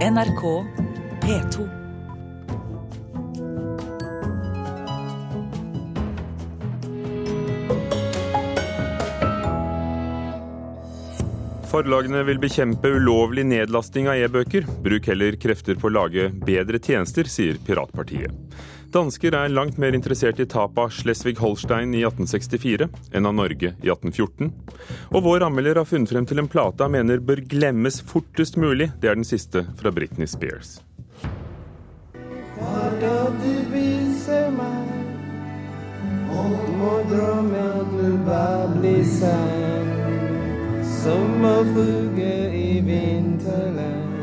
NRK P2. Forlagene vil bekjempe ulovlig nedlasting av e-bøker. Bruk heller krefter på å lage bedre tjenester, sier Piratpartiet. Dansker er langt mer interessert i tapet av Slesvig-Holstein i 1864 enn av Norge i 1814. Og vår anmelder har funnet frem til en plate han mener bør glemmes fortest mulig. Det er den siste fra Britney Spears. Kan du vise meg om å drømme at du bare blir sann? Sommerfugl i vinterland.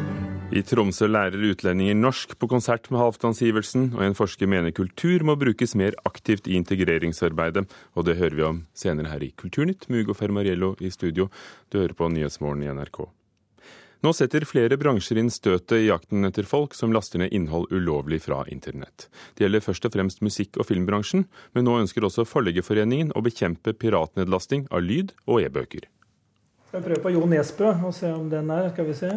I Tromsø lærer utlendinger norsk på konsert med Halvdan Sivertsen, og en forsker mener kultur må brukes mer aktivt i integreringsarbeidet. Og det hører vi om senere her i Kulturnytt, Mugo Fermariello i studio. Du hører på Nyhetsmorgen i NRK. Nå setter flere bransjer inn støtet i jakten etter folk som laster ned innhold ulovlig fra internett. Det gjelder først og fremst musikk- og filmbransjen, men nå ønsker også Forleggerforeningen å bekjempe piratnedlasting av lyd og e-bøker. Skal vi prøve på Jo Nesbø og se om den er. Skal vi se.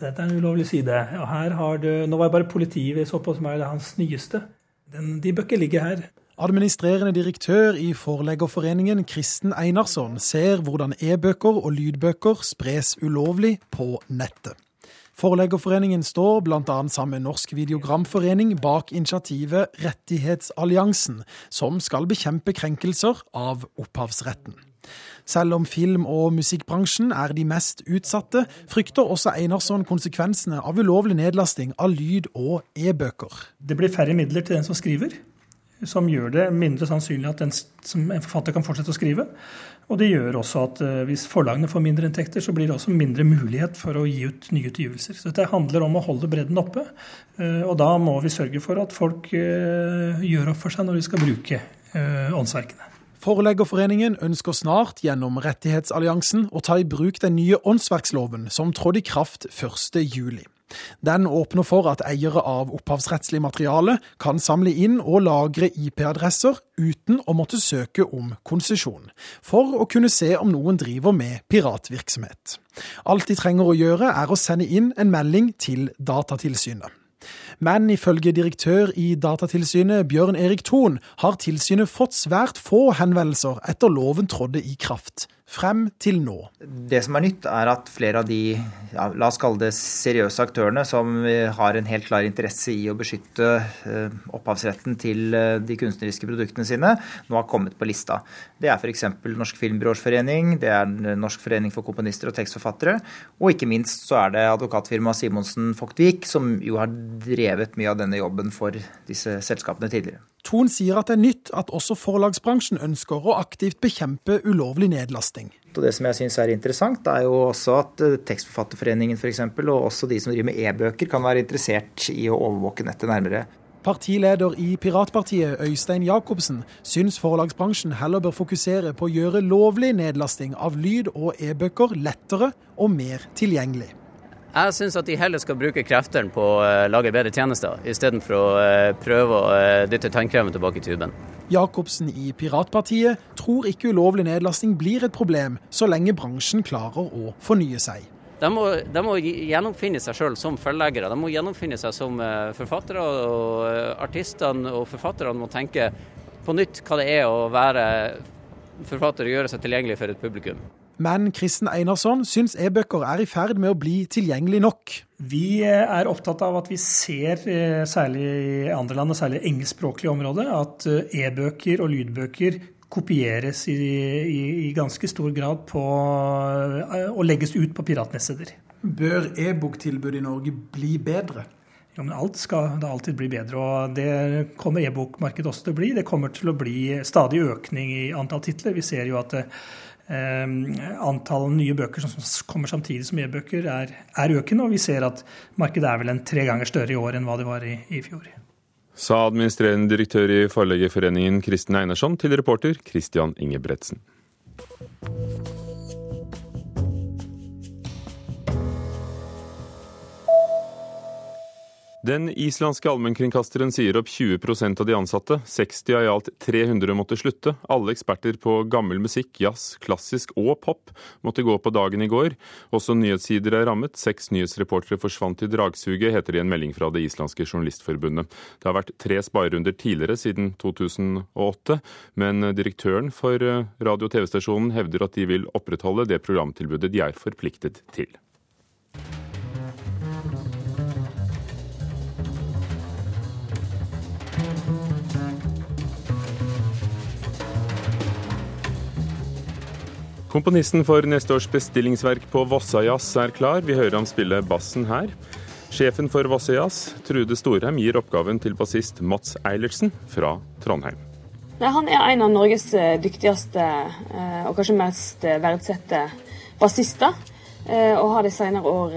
Dette er en ulovlig side. Og her har du, Nå var det bare politiet vi så på, som er det hans nyeste. Den, de bør ikke ligge her. Administrerende direktør i Forleggerforeningen, Kristen Einarsson, ser hvordan e-bøker og lydbøker spres ulovlig på nettet. Forleggerforeningen står bl.a. sammen med Norsk Videogramforening bak initiativet Rettighetsalliansen, som skal bekjempe krenkelser av opphavsretten. Selv om film- og musikkbransjen er de mest utsatte, frykter også Einarsson konsekvensene av ulovlig nedlasting av lyd- og e-bøker. Det blir færre midler til den som skriver, som gjør det mindre sannsynlig at den, som en forfatter kan fortsette å skrive. Og det gjør også at uh, hvis forlagene får mindre inntekter, så blir det også mindre mulighet for å gi ut nye utgivelser. Så dette handler om å holde bredden oppe. Uh, og da må vi sørge for at folk uh, gjør opp for seg når de skal bruke åndsverkene. Forleggerforeningen ønsker snart gjennom Rettighetsalliansen å ta i bruk den nye åndsverksloven som trådte i kraft 1.7. Den åpner for at eiere av opphavsrettslig materiale kan samle inn og lagre IP-adresser uten å måtte søke om konsesjon, for å kunne se om noen driver med piratvirksomhet. Alt de trenger å gjøre, er å sende inn en melding til Datatilsynet. Men ifølge direktør i Datatilsynet, Bjørn Erik Thon, har tilsynet fått svært få henvendelser etter loven trådte i kraft frem til nå. Det som er nytt, er at flere av de ja, la oss kalle det seriøse aktørene som har en helt klar interesse i å beskytte eh, opphavsretten til eh, de kunstneriske produktene sine, nå har kommet på lista. Det er f.eks. Norsk Filmbyråsforening, det er Norsk forening for komponister og tekstforfattere, og ikke minst så er det advokatfirmaet Simonsen Fogtvik, som jo har drevet mye av denne jobben for disse selskapene tidligere. Thon sier at det er nytt at også forlagsbransjen ønsker å aktivt bekjempe ulovlig nedlasting. Og det som jeg syns er interessant, er jo også at eh, Tekstforfatterforeningen f.eks. og også de som driver med e-bøker, kan være interessert i å overvåke nettet nærmere. Partileder i Piratpartiet, Øystein Jacobsen, syns forlagsbransjen heller bør fokusere på å gjøre lovlig nedlasting av lyd- og e-bøker lettere og mer tilgjengelig. Jeg syns at de heller skal bruke kreftene på å eh, lage bedre tjenester, istedenfor å eh, prøve å eh, dytte tannkremen tilbake i tuben. Jacobsen i Piratpartiet tror ikke ulovlig nedlasting blir et problem, så lenge bransjen klarer å fornye seg. De må, de må gjennomfinne seg sjøl som forleggere. De må gjennomfinne seg som forfattere. og Artistene og forfatterne må tenke på nytt hva det er å være forfatter og gjøre seg tilgjengelig for et publikum. Men Kristen Einarsson syns e-bøker er i ferd med å bli tilgjengelig nok. Vi er opptatt av at vi ser, særlig i andre land, og særlig engelskspråklige områder, at e-bøker og lydbøker kopieres i, i, i, ganske stor grad på og legges ut på piratnettsteder. Bør e-boktilbudet i Norge bli bedre? Ja, men Alt skal da alltid bli bedre, og det kommer e-bokmarkedet også til å bli. Det kommer til å bli stadig økning i antall titler. Vi ser jo at eh, antall nye bøker som kommer samtidig som e-bøker, er, er, økende. Og vi ser at markedet er vel en tre ganger større i år enn hva det var i, i fjor. Sa administrerende direktør i Forleggerforeningen Kristen Einarsson til reporter Christian Ingebretsen. Den islandske allmennkringkasteren sier opp 20% av de ansatte. 60 av i alt 300 måtte slutte. Alle eksperter på gammel musikk, jazz, klassisk og pop måtte gå på dagen i går. Også nyhetssider er rammet. Seks nyhetsreportere forsvant i dragsuget, heter det i en melding fra det islandske journalistforbundet. Det har vært tre sparerunder tidligere, siden 2008, men direktøren for radio- og TV-stasjonen hevder at de vil opprettholde det programtilbudet de er forpliktet til. Komponisten for neste års bestillingsverk på Vossajazz er klar. Vi hører ham spille bassen her. Sjefen for Vossajazz, Trude Storheim, gir oppgaven til bassist Mats Eilertsen fra Trondheim. Han er en av Norges eh, dyktigste eh, og kanskje mest eh, verdsette bassister. Og har de senere år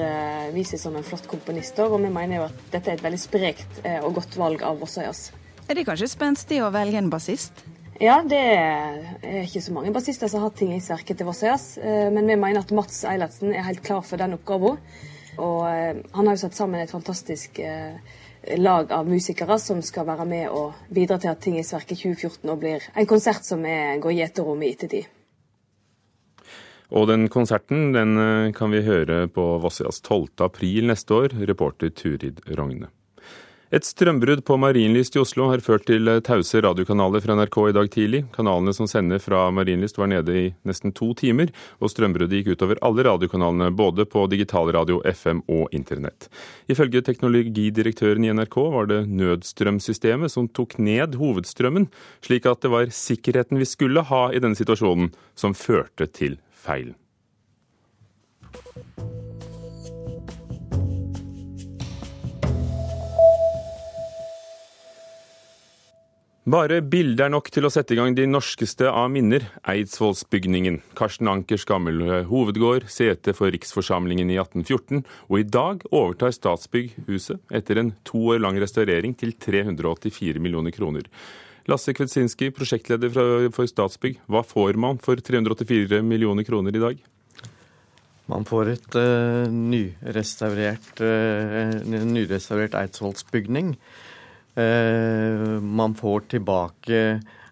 vist seg som en flott komponist. Og vi mener jo at dette er et veldig sprekt og godt valg av Vossajazz. Er det kanskje spenstige å velge en bassist? Ja, det er ikke så mange bassister som har ting i sverket til Vossøyas. Men vi mener at Mats Eilertsen er helt klar for den oppgaven. Og han har jo satt sammen et fantastisk lag av musikere som skal være med og bidra til at ting i Sverke 2014 og blir en konsert som er, går gjeterom i ettertid. Og den konserten den kan vi høre på Vossøyas 12. april neste år, reporter Turid Rogne. Et strømbrudd på Marienlyst i Oslo har ført til tause radiokanaler fra NRK i dag tidlig. Kanalene som sender fra Marienlyst var nede i nesten to timer, og strømbruddet gikk utover alle radiokanalene, både på digitalradio, FM og internett. Ifølge teknologidirektøren i NRK var det nødstrømsystemet som tok ned hovedstrømmen, slik at det var sikkerheten vi skulle ha i denne situasjonen, som førte til feilen. Bare bildet er nok til å sette i gang de norskeste av minner, Eidsvollsbygningen. Karsten Ankers gamle hovedgård, sete for riksforsamlingen i 1814, og i dag overtar Statsbygg huset etter en to år lang restaurering til 384 millioner kroner. Lasse Kvetsinski, prosjektleder for Statsbygg, hva får man for 384 millioner kroner i dag? Man får et uh, nyrestaurert, uh, nyrestaurert Eidsvollsbygning. Uh, man får tilbake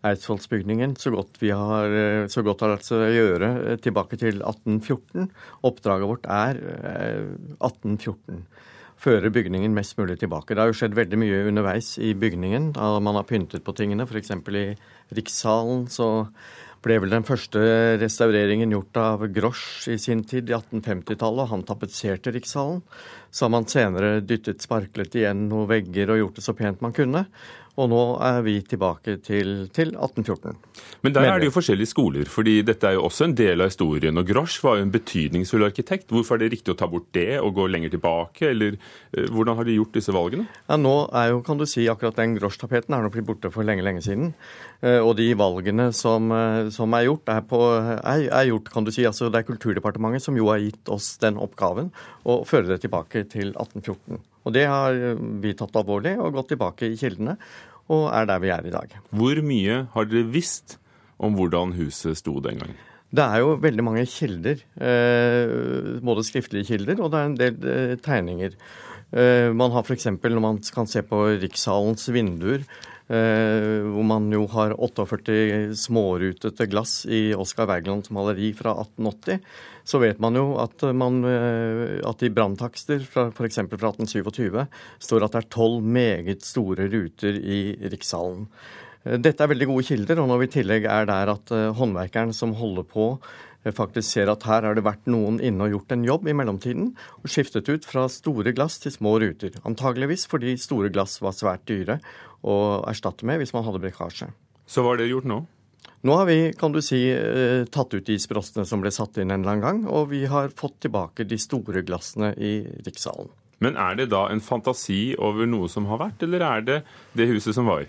Eidsvollsbygningen så godt vi har så godt har latt seg gjøre tilbake til 1814. Oppdraget vårt er 1814. Føre bygningen mest mulig tilbake. Det har jo skjedd veldig mye underveis i bygningen. Man har pyntet på tingene. F.eks. i Rikssalen så ble vel den første restaureringen gjort av Grosch i sin tid, i 1850-tallet. og Han tapetserte Rikshallen. Så har man senere dyttet sparklet igjen noen vegger og gjort det så pent man kunne. Og nå er vi tilbake til, til 1814. Men der er det jo forskjellige skoler, fordi dette er jo også en del av historien. Og Grosch var jo en betydningsfull arkitekt. Hvorfor er det riktig å ta bort det og gå lenger tilbake, eller hvordan har de gjort disse valgene? Ja, Nå er jo, kan du si, akkurat den Grosch-tapeten er nå blitt borte for lenge, lenge siden. Og de valgene som, som er gjort, er, på, er, er, gjort, kan du si, altså det er Kulturdepartementet som jo har gitt oss den oppgaven å føre det tilbake til 1814. Og det har vi tatt alvorlig og gått tilbake i kildene, og er der vi er i dag. Hvor mye har dere visst om hvordan huset sto den gangen? Det er jo veldig mange kilder. Både skriftlige kilder og det er en del tegninger. Man har f.eks. når man kan se på Rikshalens vinduer, hvor man jo har 48 smårutete glass i Oskar Wergelands maleri fra 1880, så vet man jo at, man, at i branntakster f.eks. fra 1827 står at det er tolv meget store ruter i Rikshallen. Dette er veldig gode kilder, og når vi i tillegg er der at håndverkeren som holder på, faktisk ser at her har det vært noen inne og gjort en jobb i mellomtiden, og skiftet ut fra store glass til små ruter. Antageligvis fordi store glass var svært dyre å erstatte med hvis man hadde brekkasje. Så hva har dere gjort nå? Nå har vi kan du si, tatt ut de sprossene som ble satt inn en eller annen gang, og vi har fått tilbake de store glassene i rikssalen. Men er det da en fantasi over noe som har vært, eller er det det huset som var?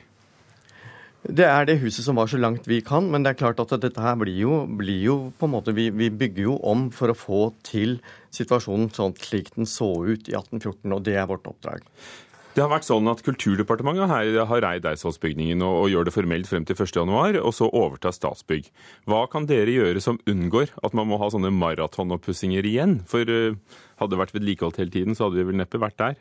Det er det huset som var så langt vi kan, men det er klart at dette her blir jo, blir jo på en måte vi, vi, bygger jo om for å få til situasjonen sånn slik den så ut i 1814, og det er vårt oppdrag. Det har vært sånn at Kulturdepartementet her har eid Eidsvollsbygningen og, og gjør det formelt frem til 1.1, og så overtar Statsbygg. Hva kan dere gjøre som unngår at man må ha sånne maratonoppussinger igjen? For uh, hadde det vært vedlikeholdt hele tiden, så hadde vi vel neppe vært der?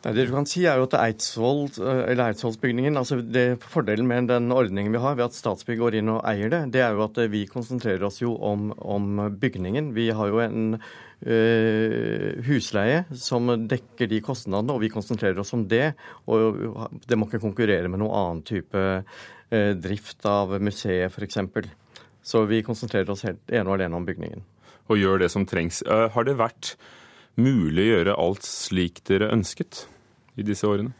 Nei, det du kan si er jo at Eidsvoll, eller Eidsvollsbygningen, altså det Fordelen med den ordningen vi har ved at Statsbygg går inn og eier det, det er jo at vi konsentrerer oss jo om, om bygningen. Vi har jo en uh, husleie som dekker de kostnadene, og vi konsentrerer oss om det. Og det må ikke konkurrere med noen annen type uh, drift av museet, f.eks. Så vi konsentrerer oss helt ene og alene om bygningen. Og gjør det som trengs. Uh, har det vært mulig å gjøre alt slik dere ønsket i disse årene?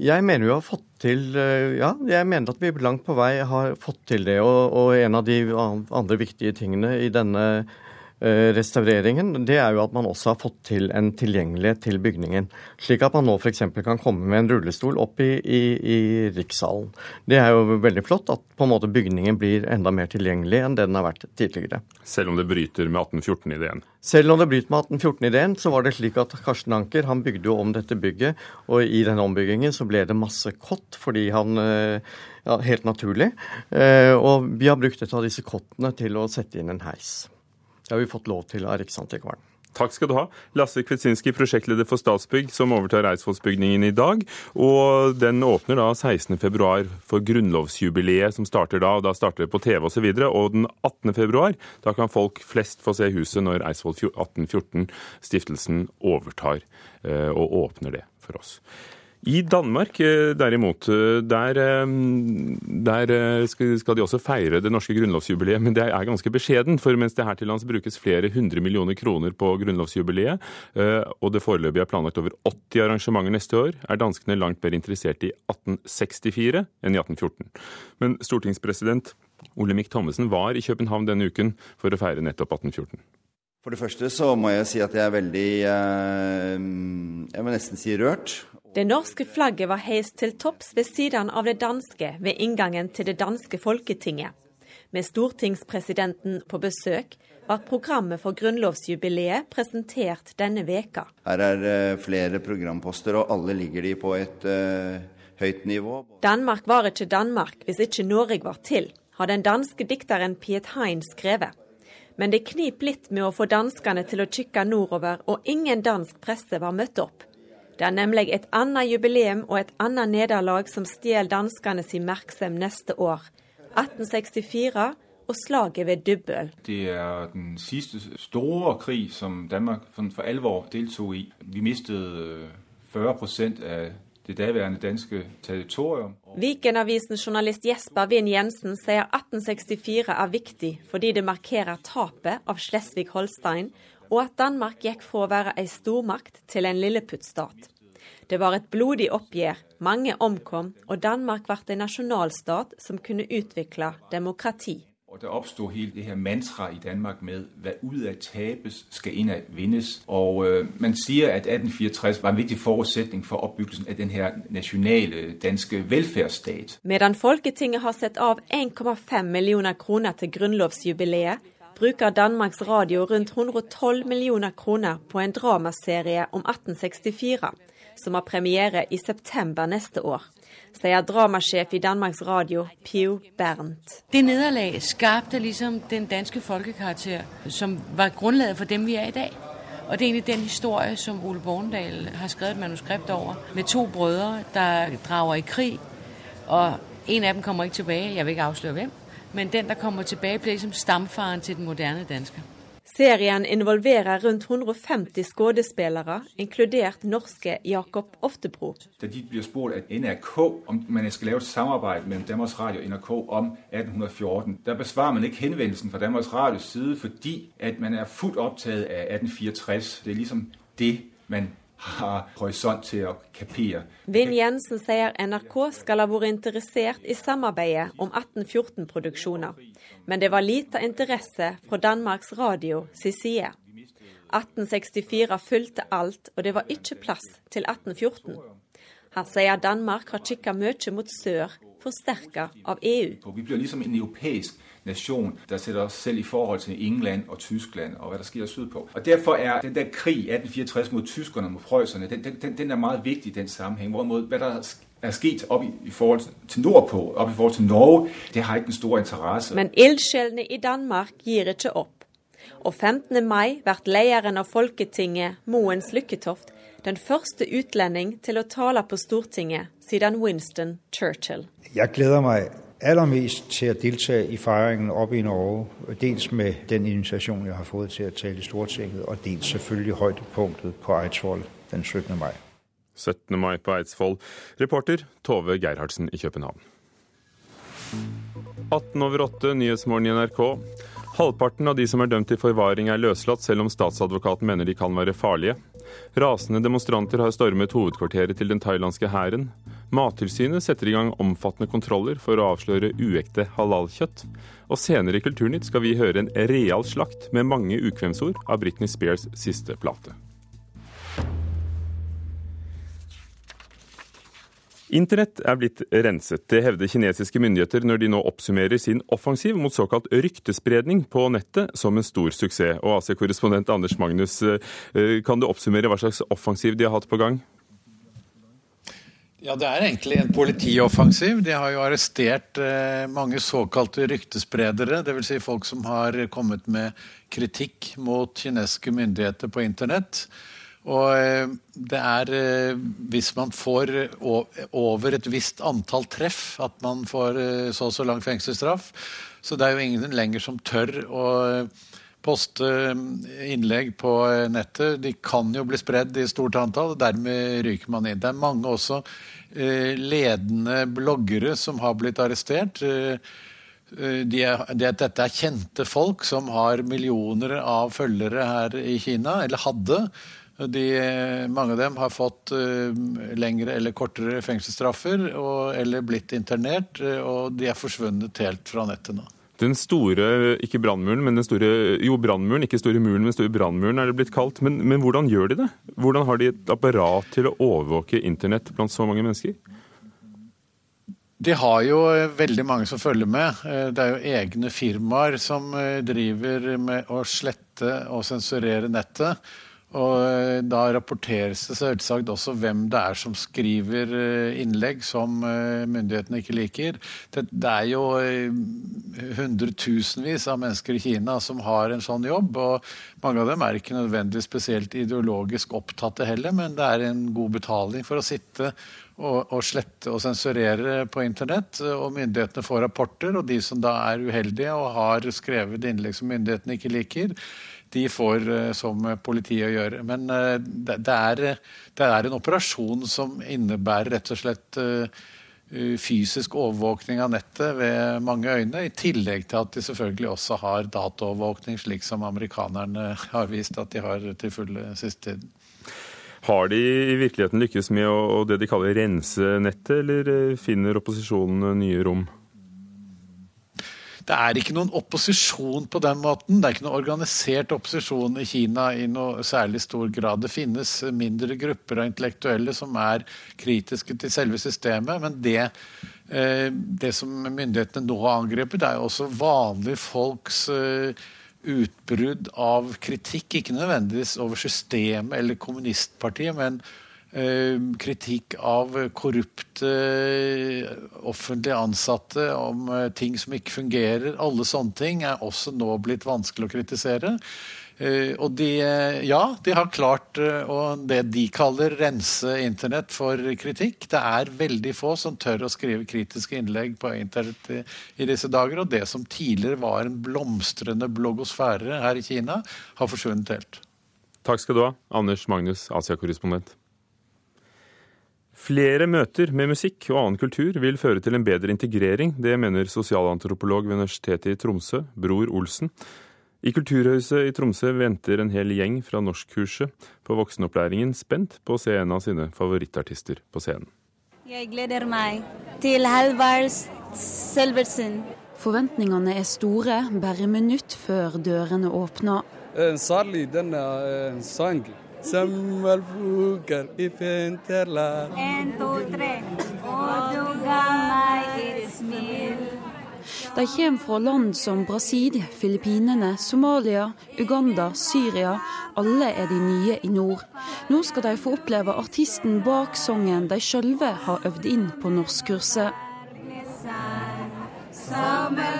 Jeg mener vi har fått til Ja, jeg mener at vi langt på vei har fått til det. Og, og en av de andre viktige tingene i denne Eh, restaureringen, det er jo at man også har fått til en tilgjengelighet til bygningen. Slik at man nå f.eks. kan komme med en rullestol opp i, i, i Rikssalen. Det er jo veldig flott at på en måte bygningen blir enda mer tilgjengelig enn det den har vært tidligere. Selv om det bryter med 1814-ideen? Selv om det bryter med 1814-ideen, så var det slik at Karsten Anker han bygde jo om dette bygget, og i denne ombyggingen så ble det masse kott fordi han eh, ja, Helt naturlig. Eh, og vi har brukt et av disse kottene til å sette inn en heis. Det har vi fått lov til av Riksantikvaren. Takk skal du ha. Lasse Kvitsinski, prosjektleder for Statsbygg, som overtar Eidsvollsbygningen i dag. Og den åpner da 16.2 for grunnlovsjubileet som starter da. og Da starter det på TV osv. Og, så og den 18.2 da kan folk flest få se huset når Eidsvoll 1814-stiftelsen overtar eh, og åpner det for oss. I Danmark eh, derimot, eh, der, eh, der, skal de også feire det norske grunnlovsjubileet, men det er ganske beskjeden. For mens det her til lands brukes flere hundre millioner kroner på grunnlovsjubileet, og det foreløpig er planlagt over 80 arrangementer neste år, er danskene langt mer interessert i 1864 enn i 1814. Men stortingspresident Olemic Thommessen var i København denne uken for å feire nettopp 1814. For det første så må jeg si at jeg er veldig Jeg må nesten si rørt det norske flagget var heist til topps ved siden av det danske ved inngangen til det danske folketinget. Med stortingspresidenten på besøk var programmet for grunnlovsjubileet presentert denne veka. Her er det flere programposter, og alle ligger de på et uh, høyt nivå. Danmark var ikke Danmark hvis ikke Norge var til, har den danske dikteren Piet Hein skrevet. Men det knip litt med å få danskene til å kikke nordover, og ingen dansk presse var møtt opp. Det er nemlig et annet jubileum og et annet nederlag som stjeler danskene sin oppmerksomhet neste år. 1864 og slaget ved Dybbøl. Det er den siste store krig som Danmark for alvor deltok i. Vi mistet 40% øh, av det daværende danske territorium. Vikenavisens journalist Jesper Wien Jensen sier 1864 er viktig fordi det markerer tapet av Slesvig-Holstein og at Danmark gikk fra å være ei stormakt til en lilleputt-stat. Det var et blodig oppgjør, mange omkom, og Danmark ble en nasjonalstat som kunne utvikle demokrati. Og Det oppstod hele det her mantraet i Danmark med hva ut av tapes, skal innad vinnes. Og øh, Man sier at 1864 var en viktig forutsetning for oppbyggelsen av den her nasjonale danske velferdsstat. Medan Folketinget har sett av 1,5 millioner kroner til grunnlovsjubileet, bruker Danmarks Radio rundt 112 millioner kroner på en dramaserie om 1864, som har premiere i september neste år, sier dramasjef i Danmarks Radio, Pio Bernt. Det nederlaget skapte liksom den danske folkekarakter, som var grunnlaget for dem vi er i dag. Og det er egentlig den historie som Ole Borndal har skrevet et manuskript over, med to brødre der drager i krig. Og en av dem kommer ikke tilbake, jeg vil ikke avsløre hvem. Men den der kommer tilbake, blir liksom stamfaren til den moderne danske. Serien involverer rundt 150 skuespillere, inkludert norske Jakob Oftebro. Da de blir spurt av NRK om man skal lave et samarbeid mellom Danmarks Radio og NRK om 1814, da besvarer man ikke henvendelsen fra Danmarks Radios side fordi at man er fullt opptatt av 1864. Det er liksom det man har horisont til å kapere. Vinn Jensen sier NRK skal ha vært interessert i samarbeidet om 1814-produksjoner, men det var lite interesse fra Danmarks Radio sin side. 1864 fulgte alt, og det var ikke plass til 1814. Han sier Danmark har kikka mye mot sør, forsterka av EU. Vi blir liksom en europeisk nasjon der setter oss selv i forhold til England og Tyskland og hva det sker sydpå. Og Derfor er den der krig 1864 mot tyskerne og mot prøysserne den, den, den, er meget viktig i den sammenheng. Hvorimot hva der er sket opp i, i forhold til nordpå, opp i forhold til Norge, det har ikke en stor interesse. Men ildsjelene i Danmark gir ikke opp. Og 15. mai blir lederen av Folketinget, Moens Lykketoft, Den første utlending til å tale på Stortinget siden Winston Churchill. Jeg gleder meg aller mest til å delta i feiringen oppe i Norge. Dels med den invitasjonen jeg har fått til å tale i Stortinget, og dels selvfølgelig høydepunktet på Eidsvoll den 17. mai. 17. mai på Eidsvoll. Reporter Tove Gerhardsen i København. 18 over 8, Nyhetsmorgen i NRK. Halvparten av de som er dømt til forvaring er løslatt, selv om statsadvokaten mener de kan være farlige. Rasende demonstranter har stormet hovedkvarteret til den thailandske hæren. Mattilsynet setter i gang omfattende kontroller for å avsløre uekte halalkjøtt. Og senere i Kulturnytt skal vi høre en real slakt med mange ukvemsord av Britney Spears siste plate. Internett er blitt renset. Det hevder kinesiske myndigheter når de nå oppsummerer sin offensiv mot såkalt ryktespredning på nettet som en stor suksess. Og AC-korrespondent Anders Magnus, eh, kan du oppsummere hva slags offensiv de har hatt på gang? Ja, Det er egentlig en politioffensiv. De har jo arrestert eh, mange såkalte ryktespredere. Dvs. Si folk som har kommet med kritikk mot kinesiske myndigheter på internett. Og eh, det er eh, hvis man får over et visst antall treff at man får eh, så og så lang fengselsstraff. Så det er jo ingen lenger som tør å poste innlegg på nettet. De kan jo bli spredd i stort antall, og dermed ryker man inn. Det er mange også ledende bloggere som har blitt arrestert. De er, de, dette er kjente folk som har millioner av følgere her i Kina, eller hadde. De, mange av dem har fått uh, lengre eller kortere fengselsstraffer og, eller blitt internert, uh, og de er forsvunnet helt fra nettet nå. Den store, ikke brannmuren, men den store jo brannmuren, ikke store muren, men store brannmuren er det blitt kalt. Men, men, hvordan gjør de det? Hvordan har de et apparat til å overvåke internett blant så mange mennesker? De har jo veldig mange som følger med. Det er jo egne firmaer som driver med å slette og sensurere nettet. Og eh, da rapporteres det selvsagt også hvem det er som skriver eh, innlegg som eh, myndighetene ikke liker. Det, er jo hundretusenvis av mennesker i Kina som har en sånn jobb. og Mange av dem er ikke nødvendigvis spesielt ideologisk opptatte heller, men det er en god betaling for å sitte og, og slette og sensurere på internett. Og myndighetene får rapporter, og de som da er uheldige og har skrevet innlegg som myndighetene ikke liker, de får eh, som politiet å gjøre. Men eh, det er, det er en operasjon som innebærer rett og slett eh, fysisk overvåkning av nettet ved mange øyne, i tillegg til at de selvfølgelig også har dataovervåkning, slik som amerikanerne har vist at de har til fulle siste tiden. Har de i virkeligheten lykkes med å, det de kaller rense nettet, eller finner opposisjonen nye rom? Det er ikke noen opposisjon på den måten. Det er ikke noen organisert opposisjon i Kina i noe særlig stor grad. Det finnes mindre grupper av intellektuelle som er kritiske til selve systemet. Men det, eh, det som myndighetene nå har angrepet, er jo også vanlige folks eh, utbrudd av kritikk. Ikke nødvendigvis over systemet eller kommunistpartiet, men kritikk av korrupte offentlig offentlige ansatte om eh, ting som ikke fungerer. Alle sånne ting er også nå blitt vanskelig å kritisere. Og de, ja, de har klart å, det de kaller rense internett for kritikk. Det er veldig få som tør å skrive kritiske innlegg på internett i disse dager. Og det som tidligere var en blomstrende bloggosfære her i Kina, har forsvunnet helt. Takk skal du ha, Anders Magnus, Asia-korrespondent. Flere møter med musikk og annen kultur vil føre til en bedre integrering. Det mener sosialantropolog ved Universitetet i Tromsø, Bror Olsen. I Kulturhuset i Tromsø venter en hel gjeng fra norskkurset på voksenopplæringen spent på å se en av sine favorittartister på scenen. Jeg gleder meg til Halvard Selversen. Forventningene er store bare minutt før dørene åpner. Særlig denne eh, sangen Sommerfugler i vinterland. En, to, tre. Og du ga meg et smil. De kommer fra land som Brasil, Filippinene, Somalia, Uganda, Syria. Alle er de nye i nord. Nå skal de få oppleve artisten bak sangen de sjølve har øvd inn på norskkurset. Sommerfugl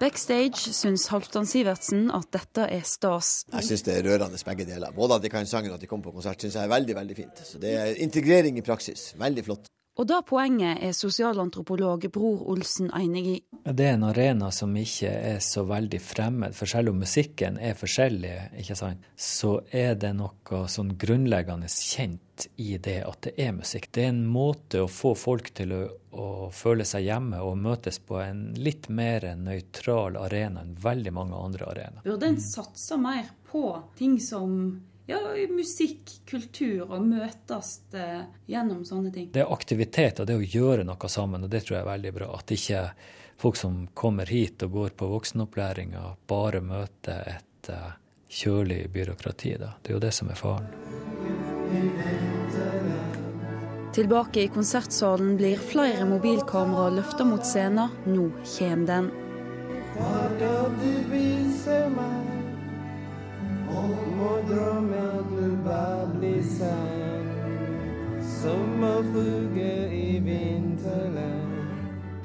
Backstage syns Halvdan Sivertsen at dette er stas. Jeg syns det er rørende begge deler. Både at de kan sangen og at de kommer på konsert, syns jeg er veldig veldig fint. Så det er integrering i praksis. Veldig flott. Og det poenget er sosialantropolog Bror Olsen enig i. Det er en arena som ikke er så veldig fremmed, for selv om musikken er forskjellig, ikke sant, så er det noe sånn grunnleggende kjent i det at det er musikk. Det er en måte å få folk til å, å føle seg hjemme og møtes på en litt mer nøytral arena enn veldig mange andre arenaer. Burde en satse mer på ting som ja, musikk, kultur, og møtes eh, gjennom sånne ting. Det er aktivitet og det å gjøre noe sammen, og det tror jeg er veldig bra. At ikke folk som kommer hit og går på voksenopplæringa, bare møter et uh, kjølig byråkrati. Da. Det er jo det som er faren. Tilbake i konsertsalen blir flere mobilkamera løfta mot scenen. Nå kommer den. Hva kan du vise meg om å drømme at du bare blir sann. Sommerfugle i vinterland.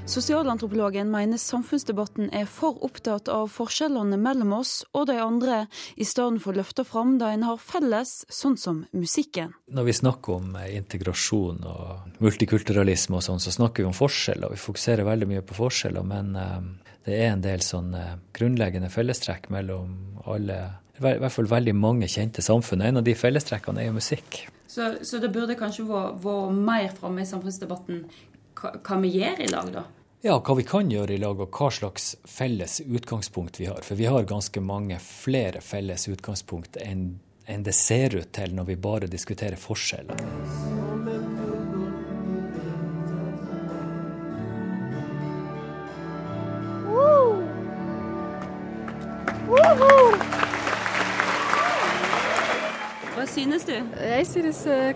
Sosialantropologen mener samfunnsdebatten er for opptatt av forskjellene mellom oss og de andre, i stedet for å løfte fram det en har felles, sånn som musikken. Når vi snakker om eh, integrasjon og multikulturalisme og sånn, så snakker vi om forskjeller. Vi fokuserer veldig mye på forskjeller, men eh, det er en del sånn grunnleggende fellestrekk mellom alle i hvert fall veldig mange kjente samfunn. En av de fellestrekkene er jo musikk. Så, så det burde kanskje vært mer framme i samfunnsdebatten hva, hva vi gjør i lag, da? Ja, hva vi kan gjøre i lag, og hva slags felles utgangspunkt vi har. For vi har ganske mange flere felles utgangspunkt enn enn det ser ut til når vi bare diskuterer forskjeller. Hva synes du? Jeg synes eh,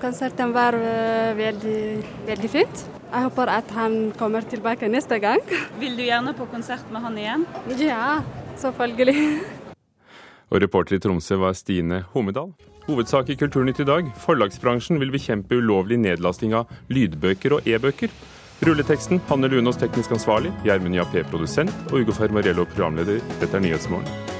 konserten var eh, veldig, veldig fint. Jeg håper at han kommer tilbake neste gang. Vil du gjerne på konsert med han igjen? Ja, selvfølgelig. Og reporter i Tromsø var Stine Homedal. Hovedsak i Kulturnytt i dag. Forlagsbransjen vil bekjempe ulovlig nedlasting av lydbøker og e-bøker. Rulleteksten Hanne Lunås teknisk ansvarlig, Gjermund Jappé produsent og Ugo Fermarello programleder. Dette er Nyhetsmorgen.